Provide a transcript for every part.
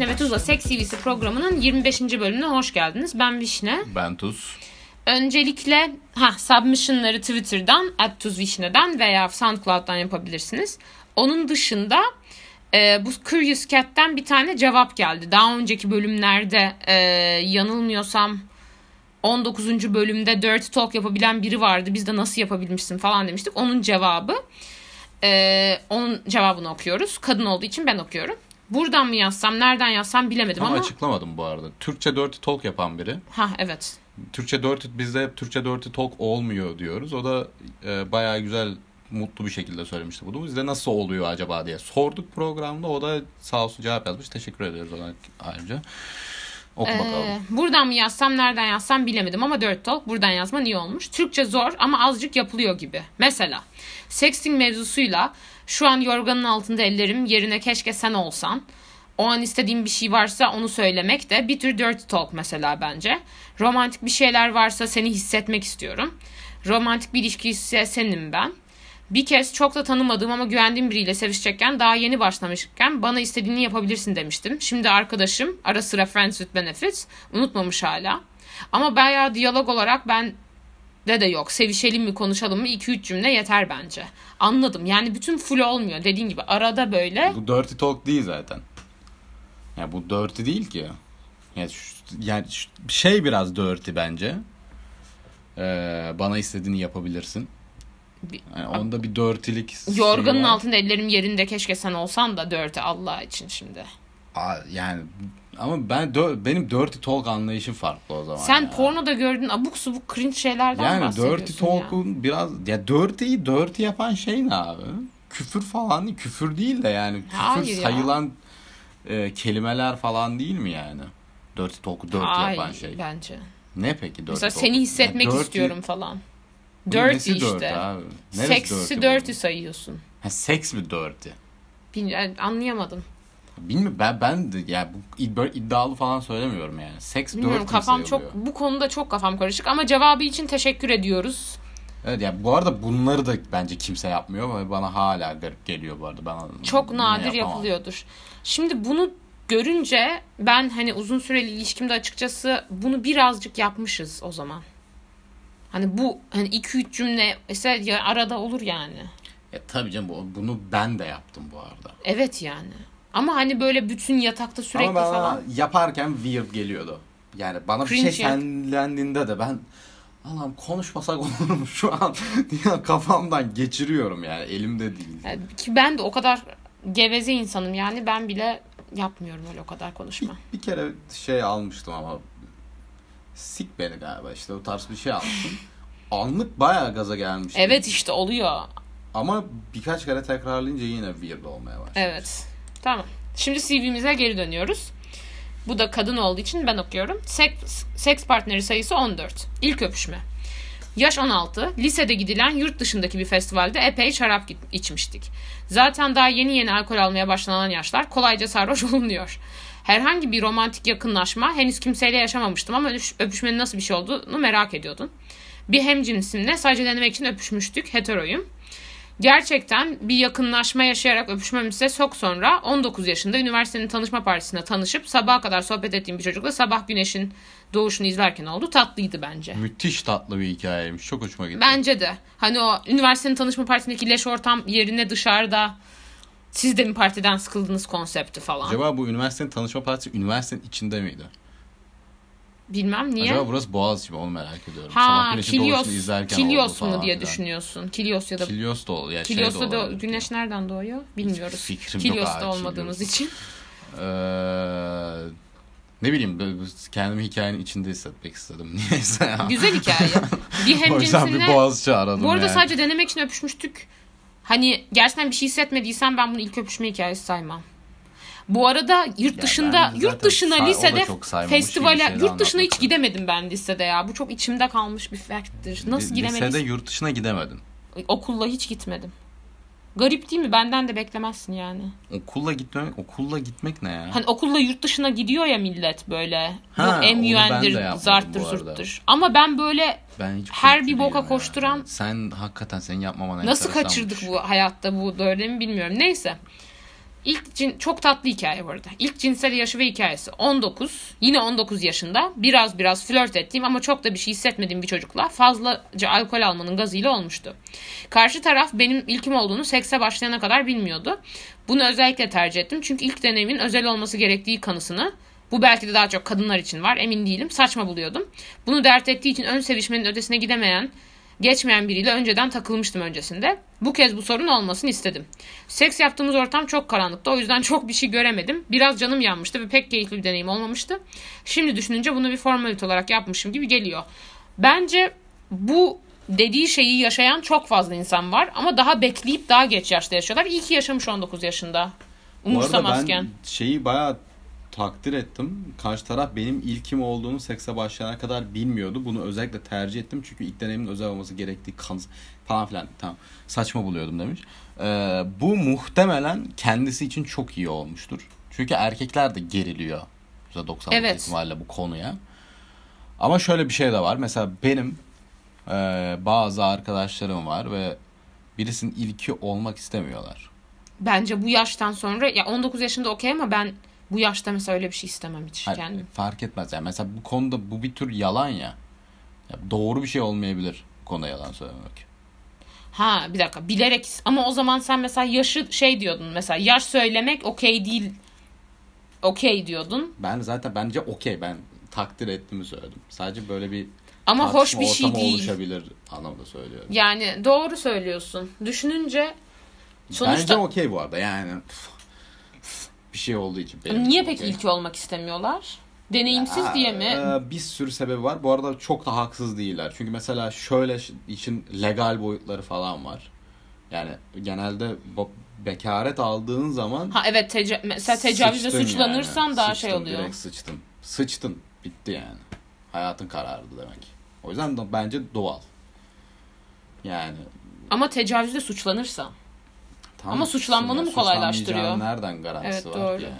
Vişne ve Tuzla Seks TV'si programının 25. bölümüne hoş geldiniz. Ben Vişne. Ben Tuz. Öncelikle ha submission'ları Twitter'dan @tuzvişne'den veya SoundCloud'dan yapabilirsiniz. Onun dışında e, bu Curious Cat'ten bir tane cevap geldi. Daha önceki bölümlerde e, yanılmıyorsam 19. bölümde Dirty Talk yapabilen biri vardı. Biz de nasıl yapabilmişsin falan demiştik. Onun cevabı. E, onun cevabını okuyoruz. Kadın olduğu için ben okuyorum. Buradan mı yazsam, nereden yazsam bilemedim Ama ama... açıklamadım bu arada. Türkçe Dirty Talk yapan biri. Ha evet. Türkçe Dirty, bizde hep Türkçe Dirty Talk olmuyor diyoruz. O da e, bayağı güzel, mutlu bir şekilde söylemişti bunu. Biz de nasıl oluyor acaba diye sorduk programda. O da sağ olsun cevap yazmış. Teşekkür ediyoruz ona ayrıca. Oku bakalım. Ee, buradan mı yazsam nereden yazsam bilemedim ama Dirt Talk buradan yazman iyi olmuş. Türkçe zor ama azıcık yapılıyor gibi. Mesela sexting mevzusuyla şu an yorganın altında ellerim yerine keşke sen olsan. O an istediğim bir şey varsa onu söylemek de bir tür dirty talk mesela bence. Romantik bir şeyler varsa seni hissetmek istiyorum. Romantik bir ilişki ise senim ben. Bir kez çok da tanımadığım ama güvendiğim biriyle sevişecekken daha yeni başlamışken bana istediğini yapabilirsin demiştim. Şimdi arkadaşım ara sıra Friends with Benefits unutmamış hala. Ama bayağı diyalog olarak ben de de yok. Sevişelim mi konuşalım mı 2-3 cümle yeter bence. Anladım. Yani bütün full olmuyor. Dediğin gibi arada böyle. Bu Dirty Talk değil zaten. Ya bu dirty değil ki. Yani, şu- yani şu- şey biraz dirty bence. Ee, bana istediğini yapabilirsin. Yani onda bir dirtylik Yorganın var. altında ellerim yerinde keşke sen olsan da dörtü Allah için şimdi. Yani ama ben benim dirty talk anlayışım farklı o zaman. Sen ya. pornoda gördüğün abuk subuk cringe şeylerden yani bahsediyorsun dirty ya. talk'un biraz ya dirty'yi dirty yapan şey ne abi? Küfür falan değil. Küfür değil de yani küfür Hayır ya. sayılan e, kelimeler falan değil mi yani? Dirty talk'u dirty Hayır, yapan şey. bence. Ne peki dirty Mesela talk? seni hissetmek Ya dirty- istiyorum falan. Dirty nesi işte. dirty abi? Neresi Seksi dirty dirty, sayıyorsun. Ha, seks mi dirty? Bilmiyorum, anlayamadım. Bilmiyorum ben ben de yani bu böyle iddialı falan söylemiyorum yani. Seks Bilmiyorum kafam çok bu konuda çok kafam karışık ama cevabı için teşekkür ediyoruz. Evet yani bu arada bunları da bence kimse yapmıyor ve bana hala garip geliyor bu arada. Ben Çok nadir yapamam. yapılıyordur. Şimdi bunu görünce ben hani uzun süreli ilişkimde açıkçası bunu birazcık yapmışız o zaman. Hani bu hani 2-3 cümle ise arada olur yani. Ya tabii canım bu- bunu ben de yaptım bu arada. Evet yani. Ama hani böyle bütün yatakta sürekli Ama ben falan. yaparken weird geliyordu. Yani bana bir Cringe şey ya. senlendiğinde de ben Allah'ım konuşmasak olur mu şu an diye kafamdan geçiriyorum yani elimde değil. Yani ki ben de o kadar geveze insanım yani ben bile yapmıyorum öyle o kadar konuşma. Bir kere şey almıştım ama sik beni galiba işte o tarz bir şey almıştım. Anlık bayağı gaza gelmiştim. Evet işte oluyor. Ama birkaç kere tekrarlayınca yine weird olmaya başladı. Evet. Tamam. Şimdi CV'mize geri dönüyoruz. Bu da kadın olduğu için ben okuyorum. Seks, seks partneri sayısı 14. İlk öpüşme. Yaş 16. Lisede gidilen yurt dışındaki bir festivalde epey şarap içmiştik. Zaten daha yeni yeni alkol almaya başlanan yaşlar kolayca sarhoş olunuyor. Herhangi bir romantik yakınlaşma henüz kimseyle yaşamamıştım ama öpüş- öpüşmenin nasıl bir şey olduğunu merak ediyordum. Bir hemcinsimle sadece denemek için öpüşmüştük. Heteroyum. Gerçekten bir yakınlaşma yaşayarak öpüşmemize çok sonra 19 yaşında üniversitenin tanışma partisinde tanışıp sabaha kadar sohbet ettiğim bir çocukla sabah güneşin doğuşunu izlerken oldu. Tatlıydı bence. Müthiş tatlı bir hikayeymiş. Çok hoşuma gitti. Bence de. Hani o üniversitenin tanışma partisindeki leş ortam yerine dışarıda siz de mi partiden sıkıldınız konsepti falan. Acaba bu üniversitenin tanışma partisi üniversitenin içinde miydi? Bilmem niye. Acaba burası Boğaziçi mi onu merak ediyorum. ha Kilios, Kilios falan mu diye filan. düşünüyorsun. Kilios ya da Kilios da ol. Ya şey de Kilios'ta da olabilir. güneş nereden doğuyor bilmiyoruz. fikrim yok Kilios'ta abi, olmadığımız Kilios. için. Ee, ne bileyim kendimi hikayenin içinde hissetmek istedim. Niyeyse ya. Güzel hikaye. Bir o yüzden bir Boğaziçi aradım Bu arada yani. sadece denemek için öpüşmüştük. Hani gerçekten bir şey hissetmediysen ben bunu ilk öpüşme hikayesi saymam. Bu arada yurt dışında ben yurt dışına lisede festivale yurt dışına hiç gidemedim ben lisede ya. Bu çok içimde kalmış bir fakttir. Nasıl gidemedim? Lisede yurt dışına gidemedim. Okulla hiç gitmedim. Garip değil mi? Benden de beklemezsin yani. Okulla gitmek, okulla gitmek ne ya? Hani okulla yurt dışına gidiyor ya millet böyle. Ha, Yok MUN'dir, zarttır, zurttur. Ama ben böyle Ben her bir boka ya. koşturan- Sen hakikaten senin yapmaman Nasıl kaçırdık bu hayatta bu dönemi bilmiyorum. Neyse. İlk cin, çok tatlı hikaye bu arada. İlk cinsel yaşı ve hikayesi 19. Yine 19 yaşında. Biraz biraz flört ettiğim ama çok da bir şey hissetmediğim bir çocukla fazlaca alkol almanın gazıyla olmuştu. Karşı taraf benim ilkim olduğunu sekse başlayana kadar bilmiyordu. Bunu özellikle tercih ettim. Çünkü ilk deneyimin özel olması gerektiği kanısını bu belki de daha çok kadınlar için var emin değilim. Saçma buluyordum. Bunu dert ettiği için ön sevişmenin ötesine gidemeyen geçmeyen biriyle önceden takılmıştım öncesinde. Bu kez bu sorun olmasını istedim. Seks yaptığımız ortam çok karanlıktı. O yüzden çok bir şey göremedim. Biraz canım yanmıştı ve pek keyifli bir deneyim olmamıştı. Şimdi düşününce bunu bir formalite olarak yapmışım gibi geliyor. Bence bu dediği şeyi yaşayan çok fazla insan var ama daha bekleyip daha geç yaşta yaşıyorlar. İyi ki yaşamış 19 yaşında. Umursamazken. Bu arada ben şeyi bayağı takdir ettim. Karşı taraf benim ilkim olduğunu sekse başlayana kadar bilmiyordu. Bunu özellikle tercih ettim. Çünkü ilk deneyimin özel olması gerektiği kan falan filan. Tamam. Saçma buluyordum demiş. Ee, bu muhtemelen kendisi için çok iyi olmuştur. Çünkü erkekler de geriliyor. %90 evet. ihtimalle bu konuya. Ama şöyle bir şey de var. Mesela benim e, bazı arkadaşlarım var ve birisinin ilki olmak istemiyorlar. Bence bu yaştan sonra ya 19 yaşında okey ama ben bu yaşta mesela öyle bir şey istemem hiç Hayır, kendim. Fark etmez yani mesela bu konuda bu bir tür yalan ya. ya doğru bir şey olmayabilir bu konuda yalan söylemek. Ha bir dakika bilerek ama o zaman sen mesela yaşı şey diyordun mesela yaş söylemek okey değil okey diyordun. Ben zaten bence okey ben takdir ettiğimi söyledim. Sadece böyle bir ama hoş bir şey değil. oluşabilir anlamda söylüyorum. Yani doğru söylüyorsun. Düşününce sonuçta... Bence okey bu arada yani bir şey olduğu için. Benim Niye peki okay. ilki olmak istemiyorlar? Deneyimsiz ya, diye mi? E, bir sürü sebebi var. Bu arada çok da haksız değiller. Çünkü mesela şöyle için legal boyutları falan var. Yani genelde bekaret aldığın zaman Ha evet teca- mesela tecavüzle suçlanırsan yani. daha sıçtın, şey oluyor. Direkt sıçtın. Sıçtın. Bitti yani. Hayatın karardı demek. O yüzden de bence doğal. Yani ama tecavüzle suçlanırsan Tam Ama suçlanmanı mı kolaylaştırıyor? Nereden garantisi evet, var doğru. yani?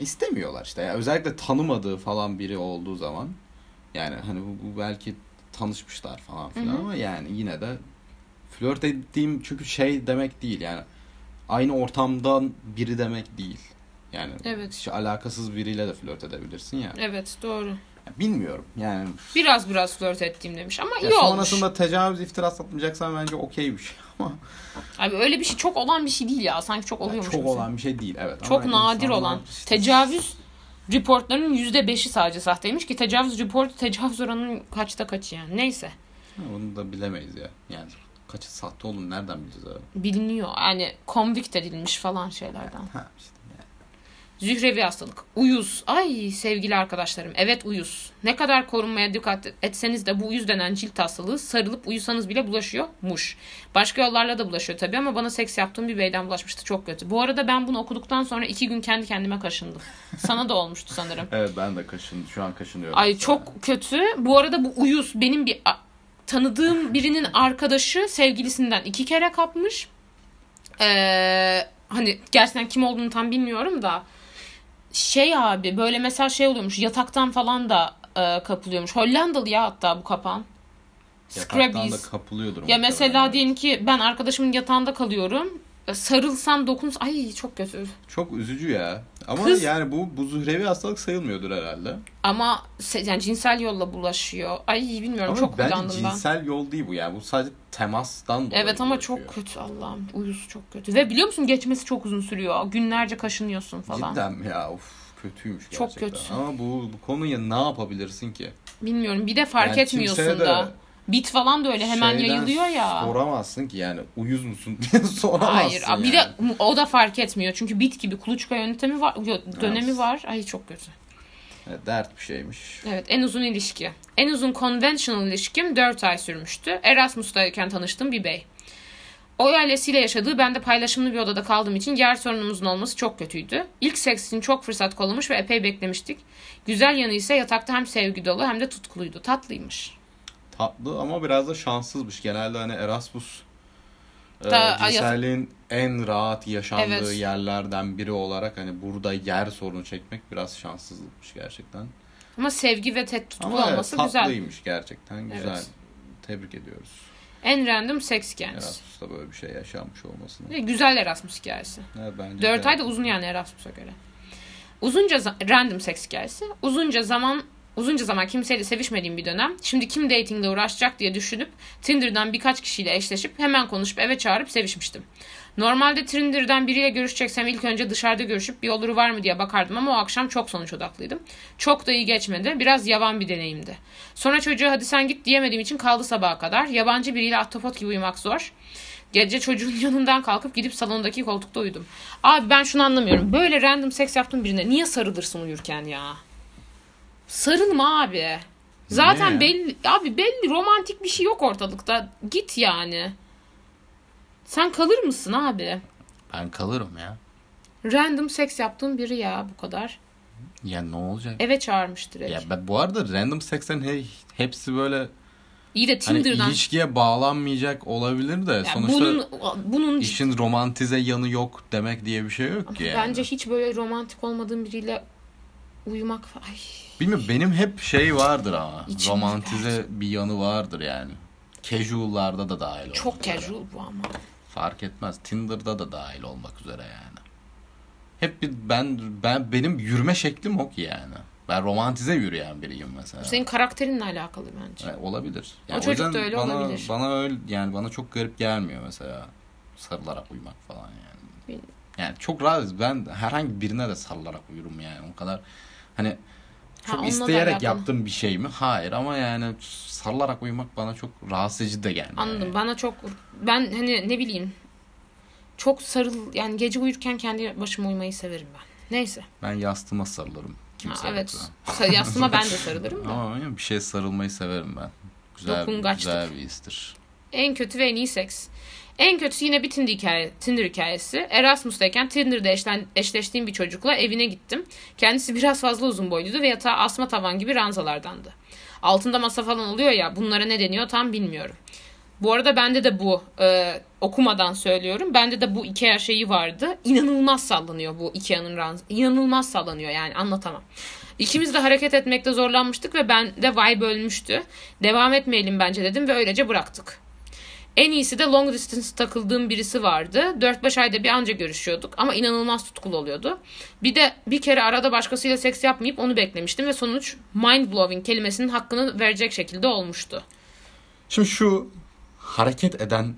İstemiyorlar işte. Yani özellikle tanımadığı falan biri olduğu zaman yani hani bu, bu belki tanışmışlar falan filan Hı-hı. ama yani yine de flört ettiğim çünkü şey demek değil yani aynı ortamdan biri demek değil. Yani evet. hiç alakasız biriyle de flört edebilirsin ya. Evet doğru. Bilmiyorum yani. Biraz biraz flört ettiğim demiş ama ya iyi sonrasında olmuş. Sonrasında tecavüz iftira satmayacaksan bence okey bir şey ama. Abi öyle bir şey çok olan bir şey değil ya. Sanki çok oluyormuş. Ya çok mesela. olan bir şey değil evet. Çok ama nadir olan. Işte... Tecavüz reportlarının %5'i sadece sahteymiş ki tecavüz report tecavüz oranının kaçta kaçı yani. Neyse. Onu da bilemeyiz ya. Yani kaçı sahte olduğunu nereden bileceğiz abi? Biliniyor. Yani convict edilmiş falan şeylerden. Ha işte. Zührevi hastalık. Uyuz. Ay sevgili arkadaşlarım. Evet uyuz. Ne kadar korunmaya dikkat etseniz de bu uyuz denen cilt hastalığı sarılıp uyusanız bile bulaşıyormuş. Başka yollarla da bulaşıyor tabii ama bana seks yaptığım bir beyden bulaşmıştı. Çok kötü. Bu arada ben bunu okuduktan sonra iki gün kendi kendime kaşındım. Sana da olmuştu sanırım. evet ben de kaşındım. Şu an kaşınıyorum. Ay mesela. çok kötü. Bu arada bu uyuz benim bir tanıdığım birinin arkadaşı sevgilisinden iki kere kapmış. Ee, hani gerçekten kim olduğunu tam bilmiyorum da şey abi böyle mesela şey oluyormuş yataktan falan da e, kapılıyormuş. Hollandalı ya hatta bu kapan. Yataktan da kapılıyordur. Ya mesela diyelim ki ben arkadaşımın yatağında kalıyorum. E, sarılsam dokun ay çok kötü. Çok üzücü ya. Ama Kız, yani bu bu zuhrevi hastalık sayılmıyordur herhalde. Ama yani cinsel yolla bulaşıyor. Ay bilmiyorum ama çok kullandım ben. cinsel yol değil bu yani. Bu sadece temastan dolayı Evet ama bulaşıyor. çok kötü Allah'ım. Uyuz çok kötü. Ve biliyor musun geçmesi çok uzun sürüyor. Günlerce kaşınıyorsun falan. Cidden ya? Of kötüymüş gerçekten. Çok kötü. Ama bu, bu konuya ne yapabilirsin ki? Bilmiyorum. Bir de fark yani etmiyorsun da. Bit falan da öyle hemen Şeyden yayılıyor ya. Soramazsın ki yani uyuz musun diye soramazsın. Hayır yani. bir de o da fark etmiyor. Çünkü bit gibi kuluçka yöntemi var, dönemi evet. var. Ay çok kötü. Evet, dert bir şeymiş. Evet en uzun ilişki. En uzun conventional ilişkim 4 ay sürmüştü. Erasmus'tayken tanıştığım bir bey. O ailesiyle yaşadığı ben de paylaşımlı bir odada kaldığım için yer sorunumuzun olması çok kötüydü. İlk seks için çok fırsat kollamış ve epey beklemiştik. Güzel yanı ise yatakta hem sevgi dolu hem de tutkuluydu. Tatlıymış tatlı ama biraz da şanssızmış. Genelde hani Erasmus e, e, cinselliğin en rahat yaşandığı evet. yerlerden biri olarak hani burada yer sorunu çekmek biraz şanssızlıkmış gerçekten. Ama sevgi ve tek tutkulu ama olması evet, güzel. Tatlıymış gerçekten güzel. Evet. Tebrik ediyoruz. En random seks hikayesi. Erasmus'ta böyle bir şey yaşanmış olmasın. Ve Güzel Erasmus hikayesi. Evet, bence 4 de. ay da uzun yani Erasmus'a göre. Uzunca random seks hikayesi. Uzunca zaman uzunca zaman kimseyle sevişmediğim bir dönem. Şimdi kim datingle uğraşacak diye düşünüp Tinder'dan birkaç kişiyle eşleşip hemen konuşup eve çağırıp sevişmiştim. Normalde Tinder'dan biriyle görüşeceksem ilk önce dışarıda görüşüp bir oluru var mı diye bakardım ama o akşam çok sonuç odaklıydım. Çok da iyi geçmedi. Biraz yavan bir deneyimdi. Sonra çocuğa hadi sen git diyemediğim için kaldı sabaha kadar. Yabancı biriyle ahtapot gibi uyumak zor. Gece çocuğun yanından kalkıp gidip salondaki koltukta uyudum. Abi ben şunu anlamıyorum. Böyle random seks yaptığın birine niye sarılırsın uyurken ya? Sarılma abi. Zaten belli abi belli romantik bir şey yok ortalıkta. Git yani. Sen kalır mısın abi? Ben kalırım ya. Random seks yaptığın biri ya bu kadar. Ya ne olacak? Eve çağırmış direkt. Ya ben, bu arada random sekslerin he, hepsi böyle İyi de hani Tinder'dan. ilişkiye bağlanmayacak olabilir de Yani sonuçta bunun bunun işin romantize yanı yok demek diye bir şey yok ki yani. bence hiç böyle romantik olmadığın biriyle uyumak ay Bilmiyorum benim hep şey vardır ama İçim romantize bir yanı vardır yani. Casual'larda da dahil olmak çok üzere. casual bu ama. Fark etmez. Tinder'da da dahil olmak üzere yani. Hep bir ben ben benim yürüme şeklim o ki yani. Ben romantize yürüyen biriyim mesela. Senin karakterinle alakalı bence. E, olabilir. O çocuk yüzden da öyle bana, olabilir. Bana öyle yani bana çok garip gelmiyor mesela sarılarak uyumak falan yani. Bilmiyorum. Yani çok rahat. Ben herhangi birine de sarılarak uyurum yani. O kadar hani Ha, çok da isteyerek yaptığım bir şey mi? Hayır ama yani sarılarak uyumak bana çok rahatsız edici de gelmiyor. Anladım. yani. Bana çok ben hani ne bileyim çok sarıl yani gece uyurken kendi başıma uyumayı severim ben. Neyse. Ben yastığıma sarılırım. Kimse Ha, evet. yoksa. Sa- Yastıma ben de sarılırım da. Ama bir şey sarılmayı severim ben. Güzel, güzel bir histir. En kötü ve en iyi seks. En kötüsü yine bir Tinder, hikaye, Tinder hikayesi. Erasmus'tayken Tinder'da eşlen, eşleştiğim bir çocukla evine gittim. Kendisi biraz fazla uzun boyluydu ve yatağı asma tavan gibi ranzalardandı. Altında masa falan oluyor ya bunlara ne deniyor tam bilmiyorum. Bu arada bende de bu e, okumadan söylüyorum. Bende de bu Ikea şeyi vardı. İnanılmaz sallanıyor bu Ikea'nın ranz. İnanılmaz sallanıyor yani anlatamam. İkimiz de hareket etmekte zorlanmıştık ve ben de vibe ölmüştü. Devam etmeyelim bence dedim ve öylece bıraktık. En iyisi de long distance takıldığım birisi vardı. 4-5 ayda bir anca görüşüyorduk ama inanılmaz tutkulu oluyordu. Bir de bir kere arada başkasıyla seks yapmayıp onu beklemiştim ve sonuç mind blowing kelimesinin hakkını verecek şekilde olmuştu. Şimdi şu hareket eden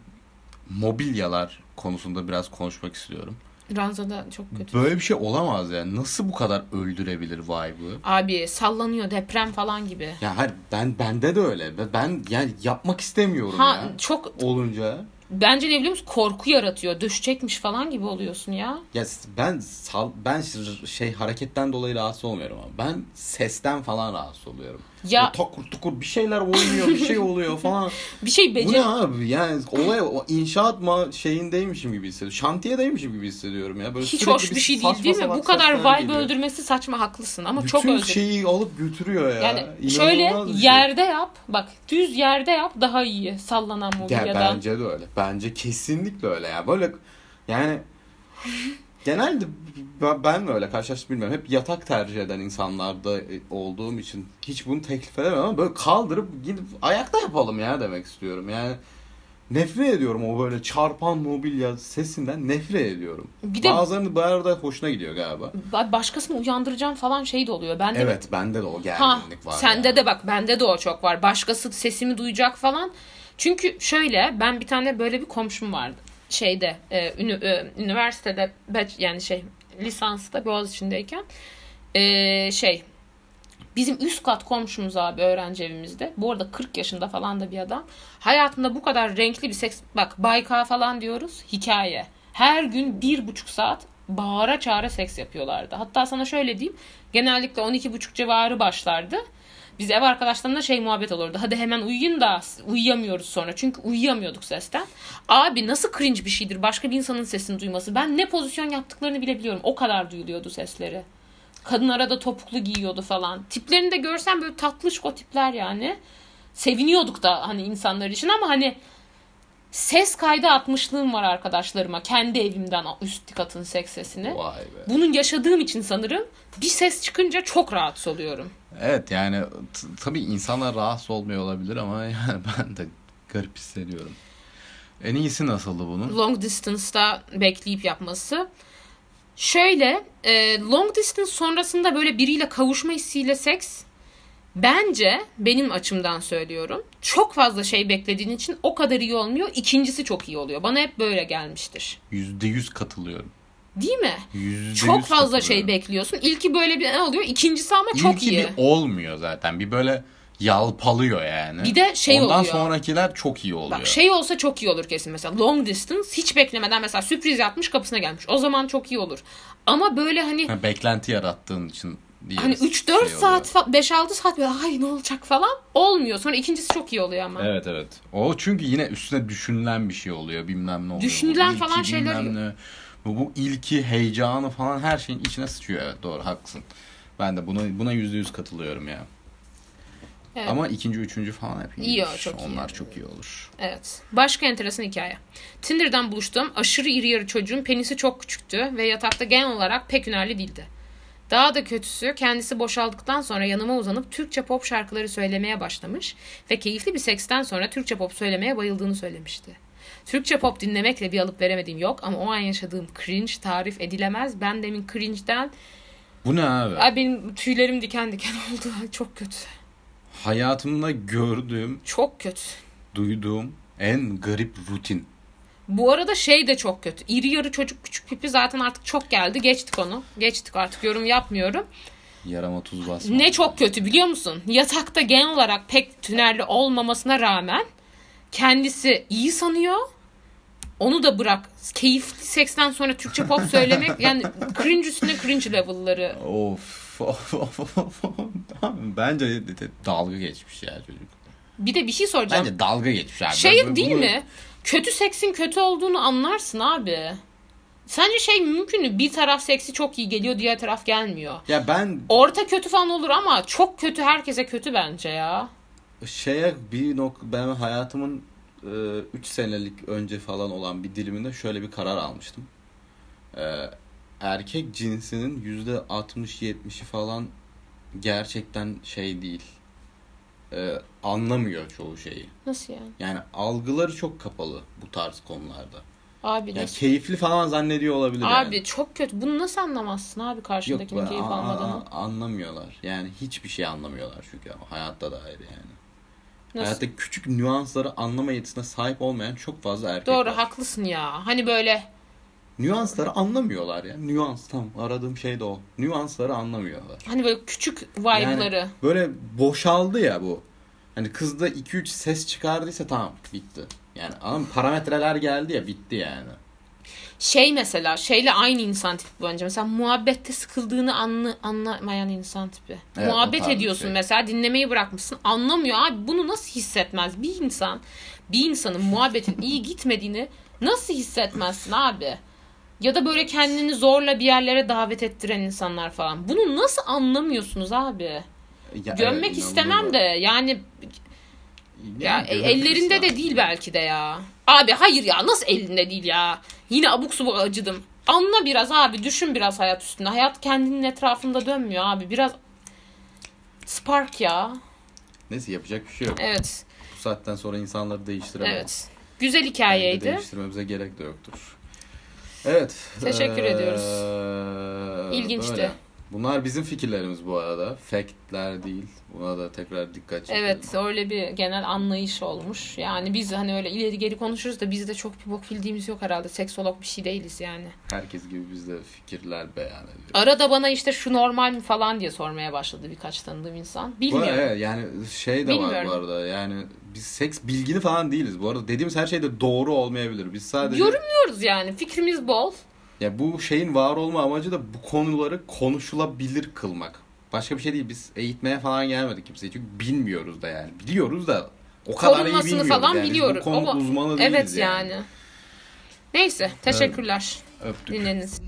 mobilyalar konusunda biraz konuşmak istiyorum. Ranzada çok kötü. Böyle bir şey olamaz yani. Nasıl bu kadar öldürebilir vibe'ı? Abi sallanıyor deprem falan gibi. Ya hayır ben bende de öyle. Ben yani yapmak istemiyorum Ha ya. çok Olunca. bence ne biliyor musun korku yaratıyor. Düşecekmiş falan gibi oluyorsun ya. Ya ben sal, ben şey hareketten dolayı rahatsız olmuyorum ama ben sesten falan rahatsız oluyorum. Ya- Ya tokur tukur bir şeyler oynuyor, bir şey oluyor falan. Bir şey Bu becer ne abi? Yani olay o inşaat ma şeyindeymişim gibi hissediyorum. Şantiyedeymişim gibi hissediyorum ya. Böyle hiç hoş bir şey değil değil mi? Bu kadar vibe geliyor. öldürmesi saçma haklısın ama Bütün çok öldür. şeyi alıp götürüyor ya. Yani İnanılmaz şöyle şey. yerde yap. Bak düz yerde yap daha iyi sallanan Ya mobilyadan. bence de öyle. Bence kesinlikle öyle ya. Böyle yani genelde ben- de öyle karşılaştım bilmiyorum. Hep yatak tercih eden insanlarda olduğum için hiç bunu teklif edemem ama böyle kaldırıp gidip ayakta yapalım ya demek istiyorum. Yani nefret ediyorum o böyle çarpan mobilya sesinden nefret ediyorum. Bir de- Bazılarının bu arada hoşuna gidiyor galiba. Ba- Başkasını uyandıracağım falan şey de oluyor. Bende Evet bende de o Ha, gerginlik var. sende ya. de bak bende de o çok var. Başkası sesimi duyacak falan. Çünkü şöyle ben bir tane böyle bir komşum vardı. Şeyde e, ünü- e, üniversitede yani şey lisansta Boğaziçi'ndeyken e, şey bizim üst kat komşumuz abi öğrenci evimizde. Bu arada 40 yaşında falan da bir adam. Hayatında bu kadar renkli bir seks bak bayka falan diyoruz hikaye. Her gün bir buçuk saat bağıra çağıra seks yapıyorlardı. Hatta sana şöyle diyeyim. Genellikle 12.30 civarı başlardı. Biz ev arkadaşlarımla şey muhabbet olurdu. Hadi hemen uyuyun da uyuyamıyoruz sonra. Çünkü uyuyamıyorduk sesten. Abi nasıl cringe bir şeydir başka bir insanın sesini duyması. Ben ne pozisyon yaptıklarını bile biliyorum. O kadar duyuluyordu sesleri. Kadınlara da topuklu giyiyordu falan. Tiplerini de görsen böyle tatlışko tipler yani. Seviniyorduk da hani insanlar için ama hani ses kaydı atmışlığım var arkadaşlarıma. Kendi evimden üst katın seks sesini. Bunun yaşadığım için sanırım bir ses çıkınca çok rahatsız oluyorum. Evet yani tabii insanlar rahatsız olmuyor olabilir ama yani ben de Garip hissediyorum. En iyisi nasıldı bunun? Long distance'da bekleyip yapması. Şöyle e, long distance sonrasında böyle biriyle kavuşma hissiyle seks bence benim açımdan söylüyorum. Çok fazla şey beklediğin için o kadar iyi olmuyor. İkincisi çok iyi oluyor. Bana hep böyle gelmiştir. Yüzde yüz katılıyorum. Değil mi? Yüzde Çok yüz fazla şey bekliyorsun. İlki böyle bir ne oluyor? İkincisi ama çok İlki iyi. bir olmuyor zaten. Bir böyle yalpalıyor yani. Bir de şey Ondan oluyor. sonrakiler çok iyi oluyor. Bak şey olsa çok iyi olur kesin mesela. Long distance hiç beklemeden mesela sürpriz yapmış kapısına gelmiş. O zaman çok iyi olur. Ama böyle hani Ha, beklenti yarattığın için diye hani şey 3-4 oluyor. saat, fa- 5-6 saat böyle ay ne olacak falan olmuyor. Sonra ikincisi çok iyi oluyor ama. Evet evet. O çünkü yine üstüne düşünülen bir şey oluyor. Bilmem ne oluyor. Düşünülen ilki, falan şeyler- ne. Bu, bu ilki, heyecanı falan her şeyin içine sıçıyor. Evet doğru haklısın. Ben de buna buna yüzde yüz katılıyorum ya. Evet. Ama ikinci, üçüncü falan hep İyi çok iyi. Onlar çok iyi olur. Evet. Başka enteresan hikaye. Tinder'dan buluştuğum aşırı iri yarı çocuğun penisi çok küçüktü ve yatakta genel olarak pek hünerli değildi. Daha da kötüsü kendisi boşaldıktan sonra yanıma uzanıp Türkçe pop şarkıları söylemeye başlamış ve keyifli bir seksten sonra Türkçe pop söylemeye bayıldığını söylemişti. Türkçe pop dinlemekle bir alıp veremediğim yok ama o an yaşadığım cringe tarif edilemez. Ben demin cringe'den Bu ne abi? ay benim tüylerim diken diken oldu. Çok kötü. Hayatımda gördüğüm, Çok kötü. duyduğum en garip rutin. Bu arada şey de çok kötü. İri yarı çocuk küçük pipi zaten artık çok geldi. Geçtik onu. Geçtik artık yorum yapmıyorum. Yarama tuz basma. Ne çok kötü biliyor musun? Yatakta genel olarak pek tünerli olmamasına rağmen kendisi iyi sanıyor. Onu da bırak. Keyifli seksten sonra Türkçe pop söylemek yani cringe üstüne cringe level'ları. Of. of, of, of. Bence dalga geçmiş ya çocuk. Bir de bir şey soracağım. Bence dalga geçmiş abi. şey Böyle değil bunu- mi? Kötü seksin kötü olduğunu anlarsın abi. Sence şey mümkün mü? Bir taraf seksi çok iyi geliyor, diğer taraf gelmiyor. Ya ben Orta kötü falan olur ama çok kötü herkese kötü bence ya. Şeye bir nok ben hayatımın 3 senelik önce falan olan bir diliminde şöyle bir karar almıştım. E, erkek cinsinin yüzde 60-70'i falan gerçekten şey değil. E, anlamıyor çoğu şeyi. Nasıl yani? Yani algıları çok kapalı bu tarz konularda. Abi Yani nasıl? keyifli falan zannediyor olabilir Abi yani. çok kötü. Bunu nasıl anlamazsın abi Yok karşındakinin ben- keyif almadığını? anlamıyorlar. Yani hiçbir şey anlamıyorlar çünkü hayatta da ayrı yani. Nasıl? Hayatta küçük nüansları anlama yetisine sahip olmayan çok fazla erkek Doğru var. haklısın ya. Hani böyle Nüansları anlamıyorlar ya. Nüans tamam aradığım şey de o. Nüansları anlamıyorlar. hani böyle küçük vibe'ları. Yani böyle boşaldı ya bu. Hani kızda 2-3 ses çıkardıysa tamam bitti. Yani ama parametreler geldi ya bitti yani. Şey mesela şeyle aynı insan tipi bence. Mesela muhabbette sıkıldığını anlı, anlamayan insan tipi. Evet, Muhabbet ediyorsun şey. mesela dinlemeyi bırakmışsın. Anlamıyor abi bunu nasıl hissetmez? Bir insan bir insanın muhabbetin iyi gitmediğini nasıl hissetmezsin abi? Ya da böyle kendini zorla bir yerlere davet ettiren insanlar falan. Bunu nasıl anlamıyorsunuz abi? Ya, Gömmek evet, istemem de yani ya e- ellerinde de değil belki de ya. Abi hayır ya nasıl elinde değil ya? Yine abuk subuk acıdım. Anla biraz abi düşün biraz hayat üstünde. Hayat kendinin etrafında dönmüyor abi. Biraz spark ya. Neyse yapacak bir şey yok. Evet. Bu saatten sonra insanları değiştiremeyiz. Evet. Güzel Bence hikayeydi. Değiştirmemize gerek de yoktur. Evet. Teşekkür eee, ediyoruz. İlginçti. böyle. Bunlar bizim fikirlerimiz bu arada. Factler değil. Buna da tekrar dikkat çekelim. Evet öyle bir genel anlayış olmuş. Yani biz hani öyle ileri geri konuşuruz da bizde çok bir bok bildiğimiz yok herhalde. Seksolog bir şey değiliz yani. Herkes gibi biz de fikirler beyan ediyoruz. Arada bana işte şu normal mi falan diye sormaya başladı birkaç tanıdığım insan. Bu Bilmiyorum. arada evet, yani şey de var Bilmiyorum. bu arada. Yani biz seks bilgini falan değiliz. Bu arada dediğimiz her şey de doğru olmayabilir. Biz sadece Yorumluyoruz yani. Fikrimiz bol. Ya bu şeyin var olma amacı da bu konuları konuşulabilir kılmak. Başka bir şey değil. Biz eğitmeye falan gelmedik kimseyi. Çünkü bilmiyoruz da yani. Biliyoruz da o kadar iyi bilmiyoruz. falan yani. Biz biliyoruz. Bu konu Ama- uzmanı değiliz Evet yani. Neyse. Teşekkürler. Öptük. Dinlediğiniz.